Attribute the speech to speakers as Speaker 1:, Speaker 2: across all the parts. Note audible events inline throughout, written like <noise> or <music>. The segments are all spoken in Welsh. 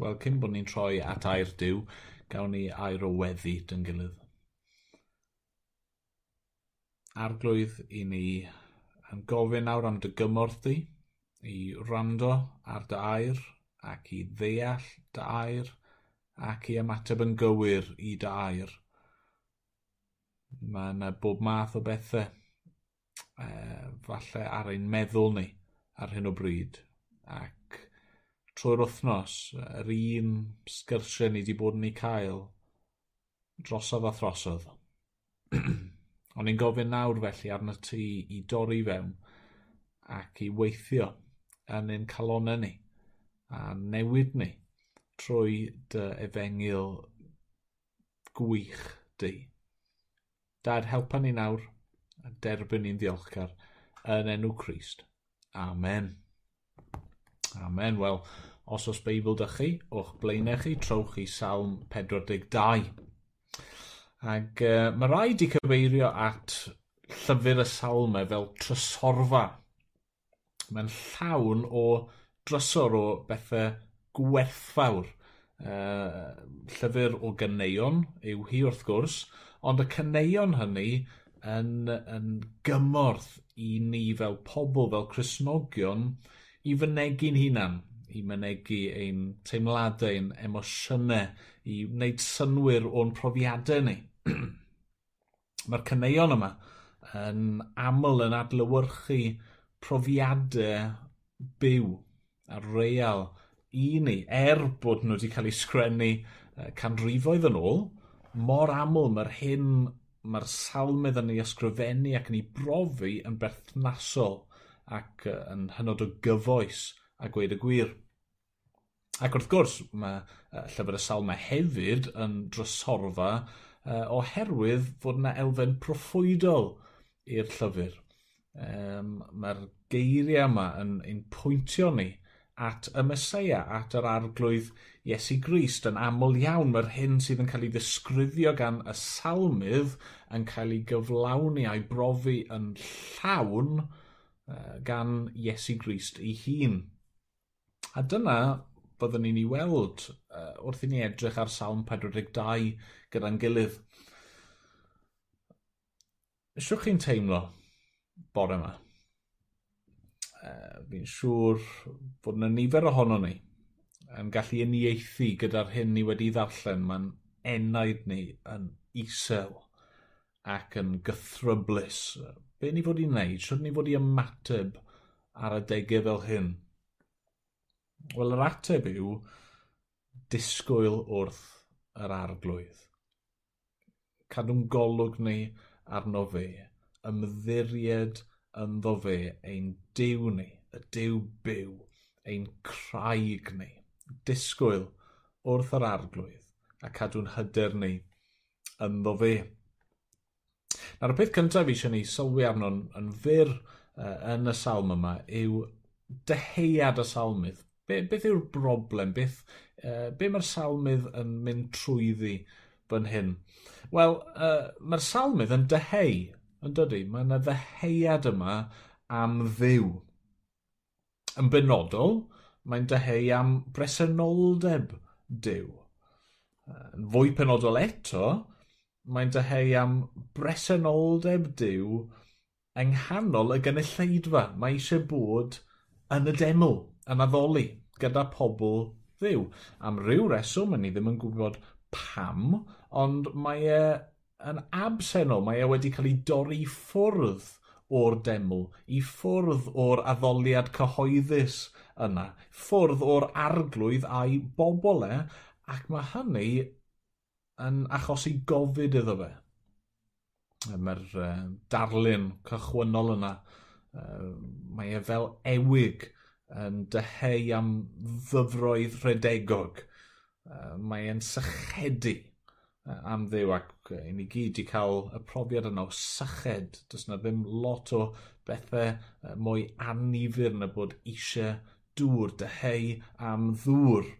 Speaker 1: wel, cyn bod ni'n troi at air diw, gawn ni air o weddi dyn gilydd. Arglwydd i ni yn gofyn nawr am dy gymorth di, i rando ar dy air, ac i ddeall dy air, ac i ymateb yn gywir i dy air. Mae yna bob math o bethau, e, falle ar ein meddwl ni ar hyn o bryd, ac trwy'r wythnos, yr un sgyrsiau ni wedi bod yn ei cael, drosodd a throsodd. <clears throat> Ond ni'n gofyn nawr felly arno ti i dorri fewn ac i weithio yn ein calonau ni a newid ni trwy dy efengil gwych di. Dad, helpa ni nawr a derbyn ni'n ddiolchgar yn enw Christ. Amen. Amen. Wel, os oes Beibl dych chi, o'ch blaenau chi, trowch i salm 42. Ac uh, mae rhaid i cyfeirio at llyfr y salmau fel trysorfa. Mae'n llawn o drysor o bethau gwerthfawr. Uh, llyfr o gyneuon yw hi wrth gwrs, ond y cyneuon hynny yn, yn gymorth i ni fel pobl, fel Cresnogion, i fynegu'n hunan, i mynegu ein teimladau, ein emosiynau, i wneud synwyr o'n profiadau ni. <clears throat> Mae'r cyneuon yma yn aml yn adlywyrchu profiadau byw a real i ni, er bod nhw wedi cael eu sgrennu canrifoedd yn ôl, mor aml mae'r hyn mae'r salmydd yn ei ysgrifennu ac yn ei brofi yn berthnasol ac yn hynod o gyfoes a gweud y gwir. Ac wrth gwrs, mae llyfr y salmau hefyd yn drysorfa oherwydd fod yna elfen proffwydol i'r llyfr. Um, Mae'r geiriau yma yn ein pwyntio ni at y Mesoea, at yr arglwydd Iesu Grist. Yn aml iawn mae'r hyn sydd yn cael ei ddisgrifio gan y salmydd yn cael ei gyflawni a'i brofi yn llawn gan Iesu Grist ei hun. A dyna byddwn ni'n ei weld wrth i ni edrych ar Salm 42 gyda'n gilydd. Siwch chi'n teimlo bore yma? Fi'n siŵr bod yna nifer ohono ni yn gallu uniaethu gyda'r hyn ni wedi ddarllen. Mae'n enaid ni yn isel ac yn gythryblus. Be ni fod i wneud? Siwr ni fod i ymateb ar adegau fel hyn? Wel, yr ateb yw disgwyl wrth yr arglwydd. Cadw'n golwg ni arno fe, ymddiried ynddo fe ein diw ni, y diw byw, ein craig ni. Disgwyl wrth yr arglwydd a cadw'n hyder ni ynddo fe. Na'r peth cyntaf fi eisiau ni sylwi arno'n yn fyr uh, yn y salm yma yw deheuad y salmydd. Be, beth yw'r broblem? Beth, uh, be mae'r salmydd yn mynd trwyddi fan hyn? Wel, uh, mae'r salmydd yn deheu, yn dydy. Mae yna ddeheuad yma am ddiw. Yn benodol, mae'n deheu am bresenoldeb diw. Yn fwy penodol eto, mae'n deheu am bresenoldeb diw yng nghanol y gynulleidfa. Mae eisiau bod yn y deml, yn addoli, gyda pobl ddiw. Am ryw reswm, ni ddim yn gwybod pam, ond mae e yn absenol, Mae e wedi cael ei dorri ffwrdd o'r deml, i ffwrdd o'r addoliad cyhoeddus yna, ffwrdd o'r arglwydd a'i bobl e, ac mae hynny yn achosi gofid iddo fe. Mae'r uh, darlun cychwynnol yna, uh, mae e fel ewig yn dyheu am ddyfroedd rhedegog. Uh, mae e'n sychedu uh, am ddew ac uh, i ni gyd i cael y profiad yna o syched. Does yna ddim lot o bethau uh, mwy anifir na bod eisiau dŵr, dyheu am ddŵr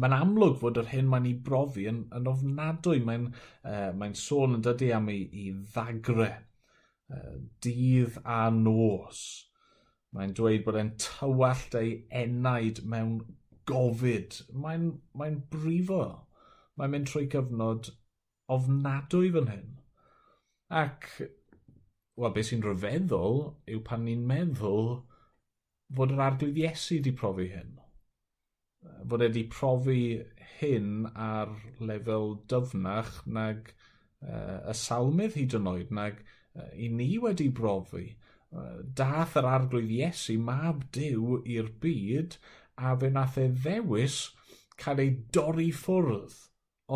Speaker 1: mae'n amlwg fod yr hyn mae'n ei brofi yn, yn ofnadwy. Mae'n e, uh, mae sôn yn dydy am ei, ei ddagre, uh, dydd a nos. Mae'n dweud bod e'n tywallt ei enaid mewn gofid. Mae'n mae brifo. Mae'n mynd trwy cyfnod ofnadwy fan hyn. Ac, wel, beth sy'n rhyfeddol yw pan ni'n meddwl fod yr arglwydd Iesu wedi profi hyn fod e wedi profi hyn ar lefel dyfnach nag uh, y salmydd hyd yn oed, nag uh, i ni wedi brofi. Uh, dath yr arglwydd Iesu mab diw i'r byd a fe nath e ddewis cael ei dorri ffwrdd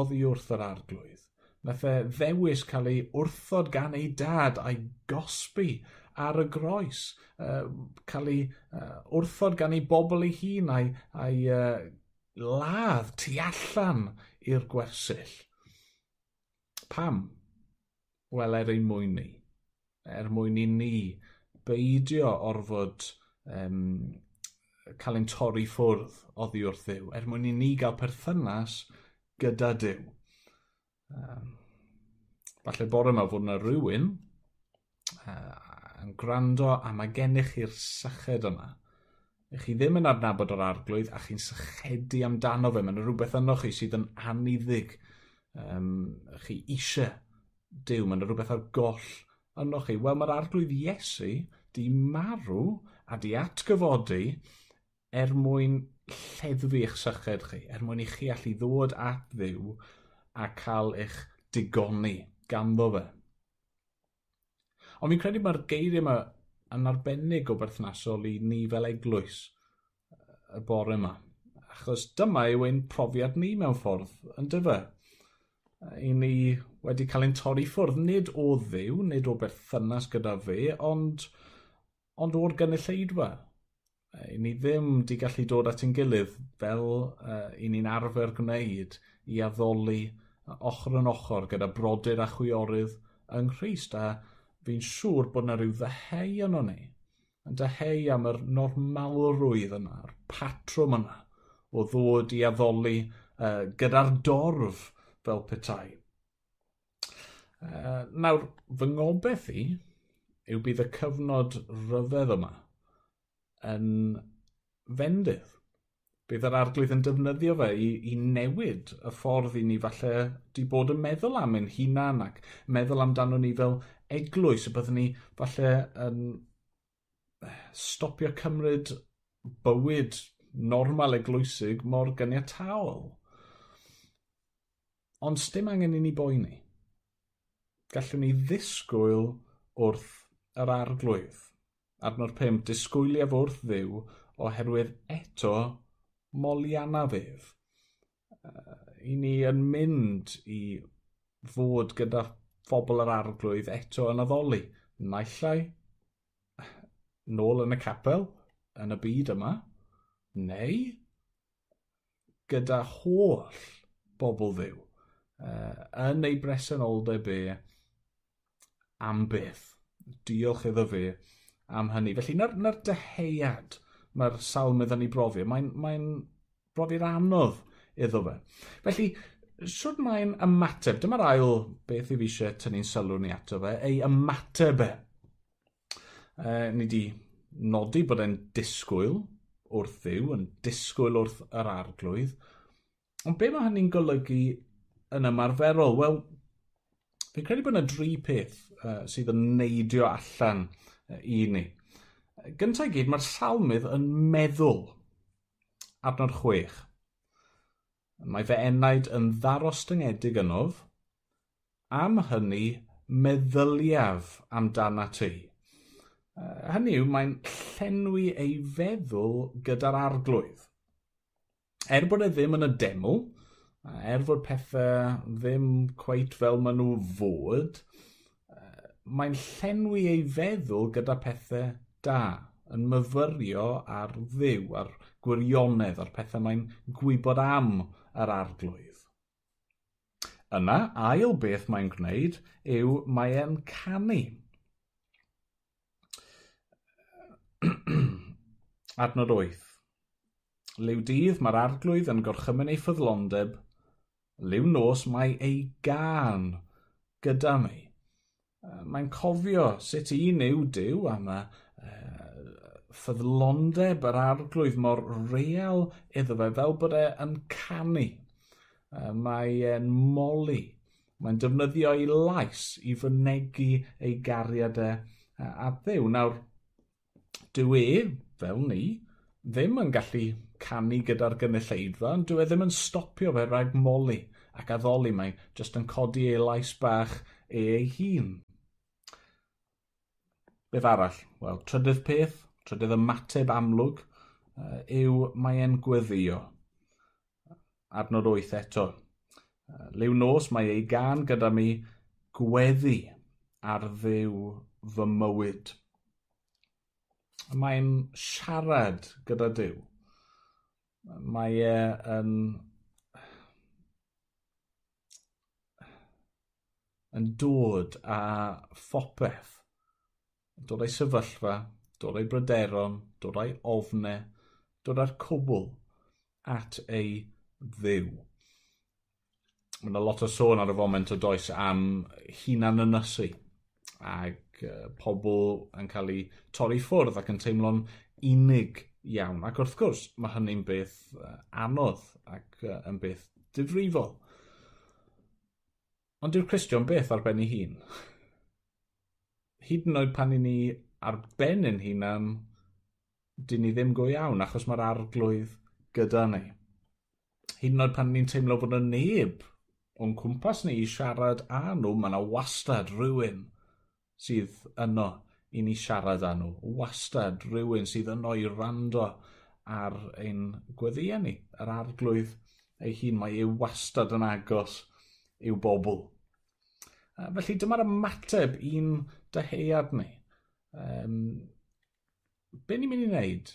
Speaker 1: oddi wrth yr arglwydd. Nath e ddewis cael ei wrthod gan ei dad a'i gosbi ar y groes, uh, cael ei uh, wrthod gan ei bobl ei hun a'i, ai uh, ladd tu allan i'r gwersyll. Pam? Wel, er ei mwyn ni. Er mwyn i ni beidio orfod um, cael ein torri ffwrdd oddi wrth ddiw, er mwyn i ni gael perthynas gyda Dyw. Um, falle bore yma fod yna rhywun uh, yn gwrando a mae gennych chi'r syched yma. Ych chi ddim yn adnabod o'r arglwydd a chi'n sychedu amdano fe. Mae'n rhywbeth yno chi sydd yn aniddig. Um, chi eisiau Dyw, mae'n rhywbeth ar goll yno chi. Wel, mae'r arglwydd Iesu di marw a di atgyfodi er mwyn lleddfu eich syched chi, er mwyn i chi allu ddod at ddiw a cael eich digoni ganddo fe. Ond fi'n credu mae'r geiriau yma yn arbennig o berthnasol i ni fel eglwys y bore yma. Achos dyma yw ein profiad ni mewn ffordd, yn dyfa. I ni wedi cael ein torri ffwrdd, nid o ddiw, nid o berthynas gyda fe, ond, ond o'r gynulleidfa. I ni ddim di gallu dod at ein gilydd fel uh, i ni'n arfer gwneud i addoli ochr yn ochr gyda brodyr a chwiorydd yng Nghyst. A fi'n siŵr bod yna rhyw ddeheu yn ni. Yn deheu am yr normalrwydd yna, yr patrwm yna, o ddod i addoli uh, gyda'r dorf fel petai. Uh, nawr, fy ngobaith i yw bydd y cyfnod rhyfedd yma yn fendydd. Bydd yr arglwydd yn defnyddio fe i, i newid y ffordd i ni falle di bod yn meddwl am ein hunan ac meddwl amdano ni fel eglwys, y byddwn ni falle yn eh, stopio cymryd bywyd normal eglwysig mor gyniataol. Ond dim angen i ni boeni. Gallwn ni ddisgwyl wrth yr arglwydd. Adnod 5, disgwyliaf wrth ddiw oherwydd eto moliana fydd. Uh, I ni yn mynd i fod gyda phobl yr arglwydd eto yn addoli. Naillai nôl yn y capel yn y byd yma, neu gyda holl bobl ddiw uh, yn ei bresenoldeb e am beth. Diolch iddo fe am hynny. Felly, na'r, nar deheuad mae'r salmydd yn ei brofi, mae'n mae brofi'r anodd iddo fe. Felly, Siwr mae'n ymateb, dyma'r ail beth i fi eisiau tynnu'n sylw ni ato fe, ei ymateb. E, ni di nodi bod e'n disgwyl wrth ddiw, yn disgwyl wrth yr arglwydd. Ond be mae hynny'n golygu yn ymarferol? Wel, fi'n credu bod yna dri peth uh, sydd yn neidio allan uh, i ni. Gyntaf i gyd, mae'r salmydd yn meddwl adnod chwech. Mae fe enaid yn ddarostyngedig ynof, am hynny meddyliaf amdana ti. Hynny yw, mae'n llenwi ei feddwl gyda'r arglwydd. Er bod e ddim yn y deml, er fod pethau ddim cweit fel maen nhw fod, mae'n llenwi ei feddwl gyda pethau da, yn myfyrio ar ddiw, ar gwirionedd, ar pethau mae'n gwybod am yr arglwydd. Yna, ail beth mae'n gwneud yw mae e'n canu. Adnod 8. Liw dydd mae'r arglwydd yn gorchymyn ei ffyddlondeb, liw nos mae ei gan gyda mi. Mae'n cofio sut un yw Dyw a y ffyddlondeb yr arglwydd mor real iddo fe fel bod e yn canu. Mae e'n moli. Mae'n defnyddio ei lais i fynegu ei gariadau a ddew. Nawr, dyw e, fel ni, ddim yn gallu canu gyda'r gynulleidfa, ond dyw e ddim yn stopio fe rhaid moli ac addoli mae jyst yn codi ei lais bach e ei hun. Beth arall? Wel, trydydd peth, Trydydd ymateb amlwg yw mae e'n gweddio. Adnod 8 eto. Liw nos mae ei gan gyda mi gweddi ar ddew fy mywyd. Mae'n siarad gyda Dyw. Mae e yn yn dod â phopeth, dod â'i sefyllfa dod o'i bryderon, dod o'i ofne, dod â'r cwbl at ei ddiw. Mae yna lot o sôn ar y foment o does am hunan ynysu ac uh, pobl yn cael ei torri ffwrdd ac yn teimlo'n unig iawn. Ac wrth gwrs, mae hynny'n beth uh, anodd ac uh, yn beth difrifol. Ond yw'r Cristion beth ar ben ei hun? Hyd yn oed pan i ni ar ben yn hunan, dyn ni ddim go iawn achos mae'r arglwydd gyda ni. Hyd yn oed pan ni'n teimlo bod y neb o'n cwmpas ni i siarad â nhw, mae yna wastad rhywun sydd yno i ni siarad â nhw. Wastad rhywun sydd yno i rando ar ein gweddiau ni, yr arglwydd ei hun. Mae ei wastad yn agos i'w bobl. Felly dyma'r ymateb i'n dyheuad ni. Um, be ni'n mynd i wneud?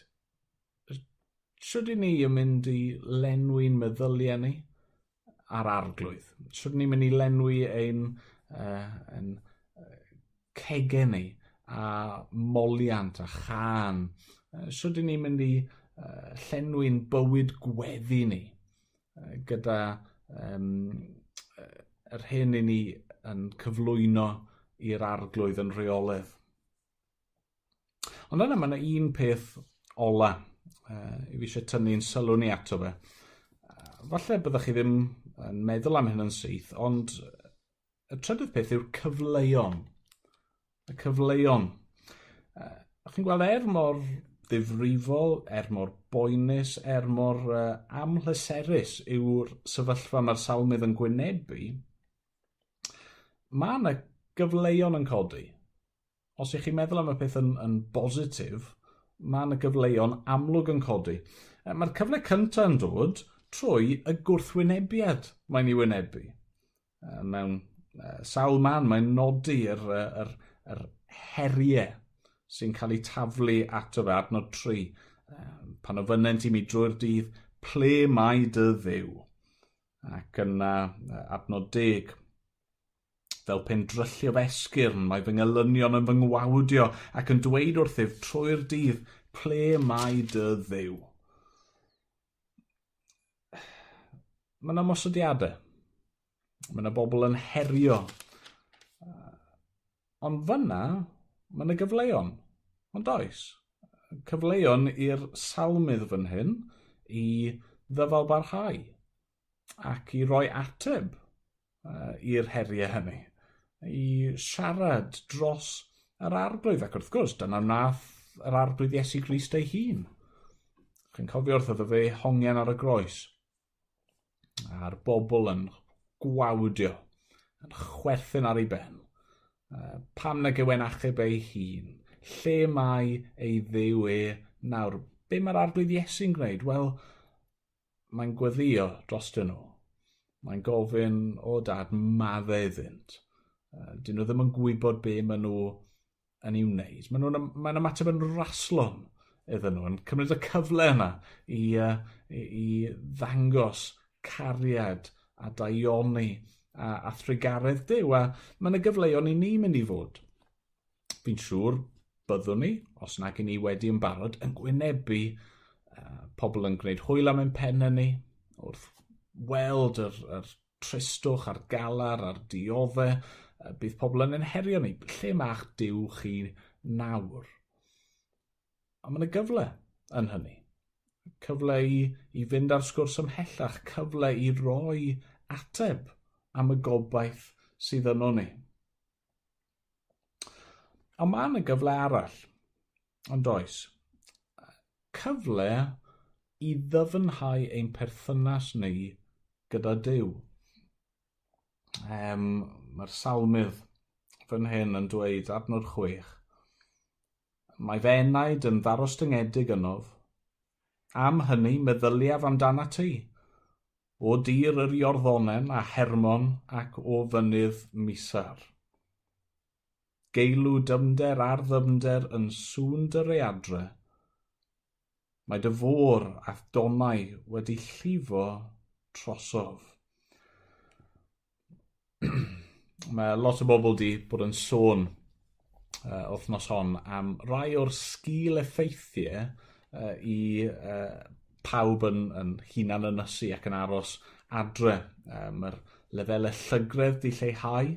Speaker 1: Siwyd ni yn mynd i lenwi'n meddyliau ni ar arglwydd? Siwyd ni'n mynd i lenwi ein, uh, ein cegau ni a moliant a chan? Siwyd ni'n mynd i uh, llenwi'n bywyd gweddi ni uh, gyda um, yr hyn i ni yn cyflwyno i'r arglwydd yn rheoledd? Ond yna mae yna un peth ola uh, i fi eisiau tynnu'n sylw ni ato fe. Uh, falle byddwch chi ddim yn meddwl am hyn yn syth, ond y trydydd peth yw'r cyfleuon. Y cyfleuon. Uh, chi'n gweld er mor ddifrifol, er mor boenus, er mor uh, amhlyserus yw'r sefyllfa mae'r salmydd yn gwynebu, mae yna gyfleuon yn codi os ych chi'n meddwl am y peth yn, yn bositif, mae yna gyfleuon amlwg yn codi. E, Mae'r cyfle cyntaf yn dod trwy y gwrthwynebiad mae'n ei wynebu. E, mewn e, sawl man mae'n nodi yr, yr, yr heriau sy'n cael ei taflu ato fe adnod tri. Pan o fynent i mi drwy'r dydd, ple mae dy ddiw? Ac yna adnod deg, fel pen dryllio esgyrn mae fy ngelynion yn fy ngwawdio ac yn dweud wrthyf trwy'r dydd ple mae dy ddew. Mae yna mosodiadau. Mae yna bobl yn herio. Ond fyna, mae yna gyfleon. Ond oes. Cyfleon i'r salmydd fan hyn i ddyfal barhau ac i roi ateb uh, i'r heriau hynny i siarad dros yr arglwydd. Ac wrth gwrs, dyna wnaeth yr arglwydd Iesu Grist ei hun. Chi'n cofio wrth oedd fe hongian ar y groes. A'r bobl yn gwawdio, yn chwerthin ar ei ben. E, pam na gywen achub ei hun? Lle mae ei ddew e nawr? Be mae'r arglwydd Iesu'n gwneud? Wel, mae'n gweddio dros nhw. Mae'n gofyn o dad, madde iddynt Dyn nhw ddim yn gwybod be maen nhw yn ei wneud. Maen nhw'n ma ymateb yn raslon iddyn nhw, yn cymryd y cyfle yna i, uh, i, i ddangos cariad a daioni a, a thrigaredd dew. A mae yna gyfleoedd i ni mynd i fod. Fi'n siŵr byddwn ni, os nag i ni wedi yn barod, yn gwynebu uh, pobl yn gwneud hwyl am ein pennau ni, wrth weld yr, yr tristwch a'r galar a'r dioddau bydd pobl yn enherio ni. Lle mae'ch diw chi nawr? A mae yna gyfle yn hynny. Cyfle i, i fynd ar sgwrs ymhellach, cyfle i roi ateb am y gobaith sydd yno ni. A mae yna gyfle arall, ond oes, cyfle i ddyfnhau ein perthynas ni gyda Dyw. Um, Mae'r salmydd fan hyn yn dweud adnod chwech. Mae fenaid yn ddarostyngiedig ynof. Am hynny meddyliaf amdana ti. O dir yr Iorddonen a Hermon ac o fynydd Misar. Geilw dymder ar ddymder yn sŵn dy readre. Mae dy fôr a domau wedi llifo trosof. <clears throat> mae lot o bobl di bod yn sôn uh, wythnos hon am rai o'r sgil effeithiau uh, i uh, pawb yn, yn hunan ynysu ac yn aros adre. Uh, Mae'r lefelau llygredd di lleihau,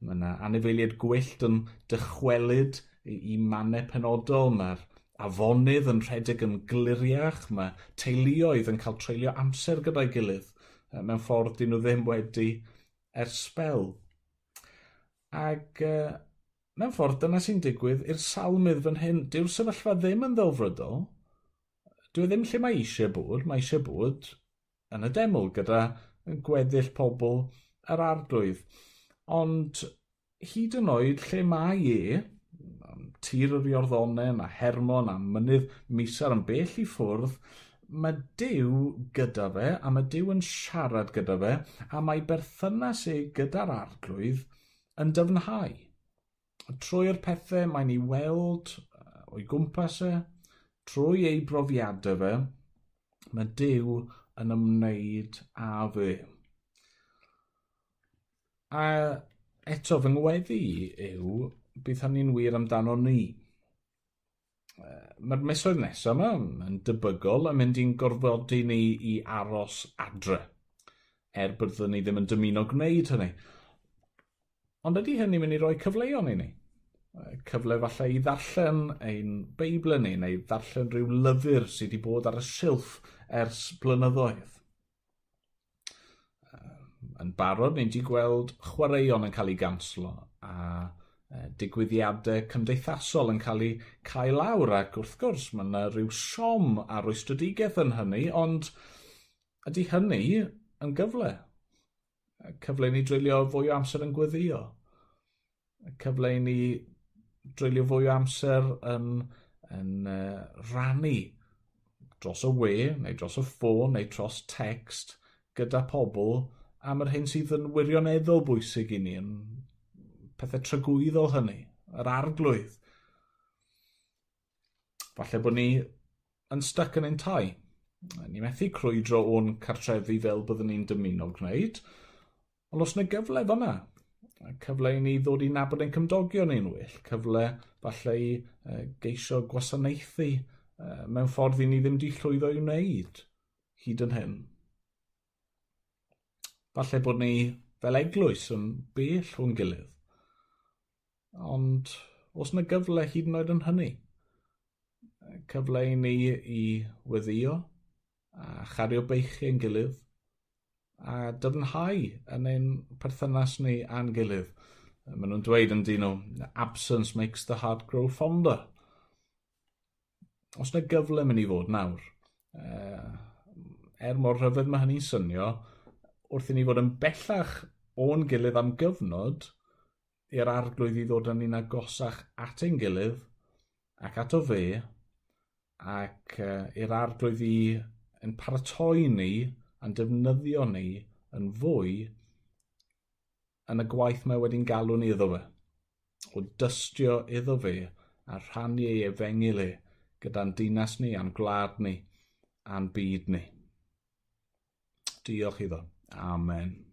Speaker 1: mae yna anifeiliad gwyllt yn dychwelyd i, i mannau penodol, mae'r afonydd yn rhedeg yn gliriach, mae teuluoedd yn cael treulio amser gyda'i gilydd mewn ffordd dyn nhw ddim wedi ers spel. Ac uh, mewn ffordd dyna sy'n digwydd i'r salmydd fan hyn. Dyw'r sefyllfa ddim yn ddelfrydol. Dyw e ddim lle mae eisiau bod. Mae eisiau bod yn y deml gyda gweddill pobl yr arglwydd. Ond hyd yn oed lle mae e, tir yr Iorddonau a Hermon a mynydd Misar yn bell i ffwrdd, mae Dyw gyda fe a mae Dyw yn siarad gyda fe a mae berthynas e gyda'r arglwydd – yn dyfnhau. Trwy'r pethau mae'n ei weld o'i gwmpas e, trwy ei brofiadau fe, mae Dyw yn ymwneud â fe. A eto fy ngweddi yw bydd hynny'n wir amdano ni. Mae'r misoedd nesaf yma yn debygol yn mynd i'n gorfodi ni i aros adre, er byddwn ni ddim yn dymuno gwneud hynny. Ond ydy hynny'n mynd i roi cyfleon i ni? Cyfle falle i ddarllen ein Beibl ni, neu ddarllen rhyw lyfr sydd wedi bod ar y silff ers blynyddoedd. Yn barod, ni'n di gweld chwaraeon yn cael ei ganslo, a digwyddiadau cymdeithasol yn cael eu cael lawr ac wrth gwrs mae yna rhyw siom ar oestrodigeth yn hynny ond ydy hynny yn gyfle cyfle i ni drilio fwy o amser yn gweddïo. Cyfle i ni drilio fwy o amser yn, yn uh, rannu dros y we, neu dros y ffôn, neu dros text gyda pobl am yr hyn sydd yn wirioneddol bwysig i ni, yn pethau trygwyddol hynny, yr arglwydd. Falle bod ni yn styc yn ein tai. Ni methu crwydro o'n cartrefi fel byddwn ni'n dymuno gwneud, Ond os yna gyfle fyna, cyfle i ni ddod i nabod ein cymdogion ein well, cyfle falle i uh, geisio gwasanaethu uh, mewn ffordd i ni ddim di llwyddo i wneud hyd yn hyn. Falle bod ni fel eglwys yn bell o'n gilydd. Ond os yna gyfle hyd yn oed yn hynny, cyfle i ni i weddio a chario beichu yn gilydd, a dyfnhau yn ein perthynas ni a'n gilydd. Maen nhw'n dweud yn dyn nhw, absence makes the heart grow fonder. Os yna gyfle mynd i fod nawr, er mor rhyfedd mae hynny'n synio, wrth i ni fod yn bellach o'n gilydd am gyfnod, i'r arglwydd i ddod yn un agosach at ein gilydd, ac at o fe, ac uh, i'r arglwydd i yn paratoi ni a'n defnyddio ni yn fwy yn y gwaith mae wedi'n galw'n iddo fe. O dystio iddo fe a rhannu ei efengil e gyda'n dinas ni, a'n gwlad ni, a'n byd ni. Diolch iddo. Amen.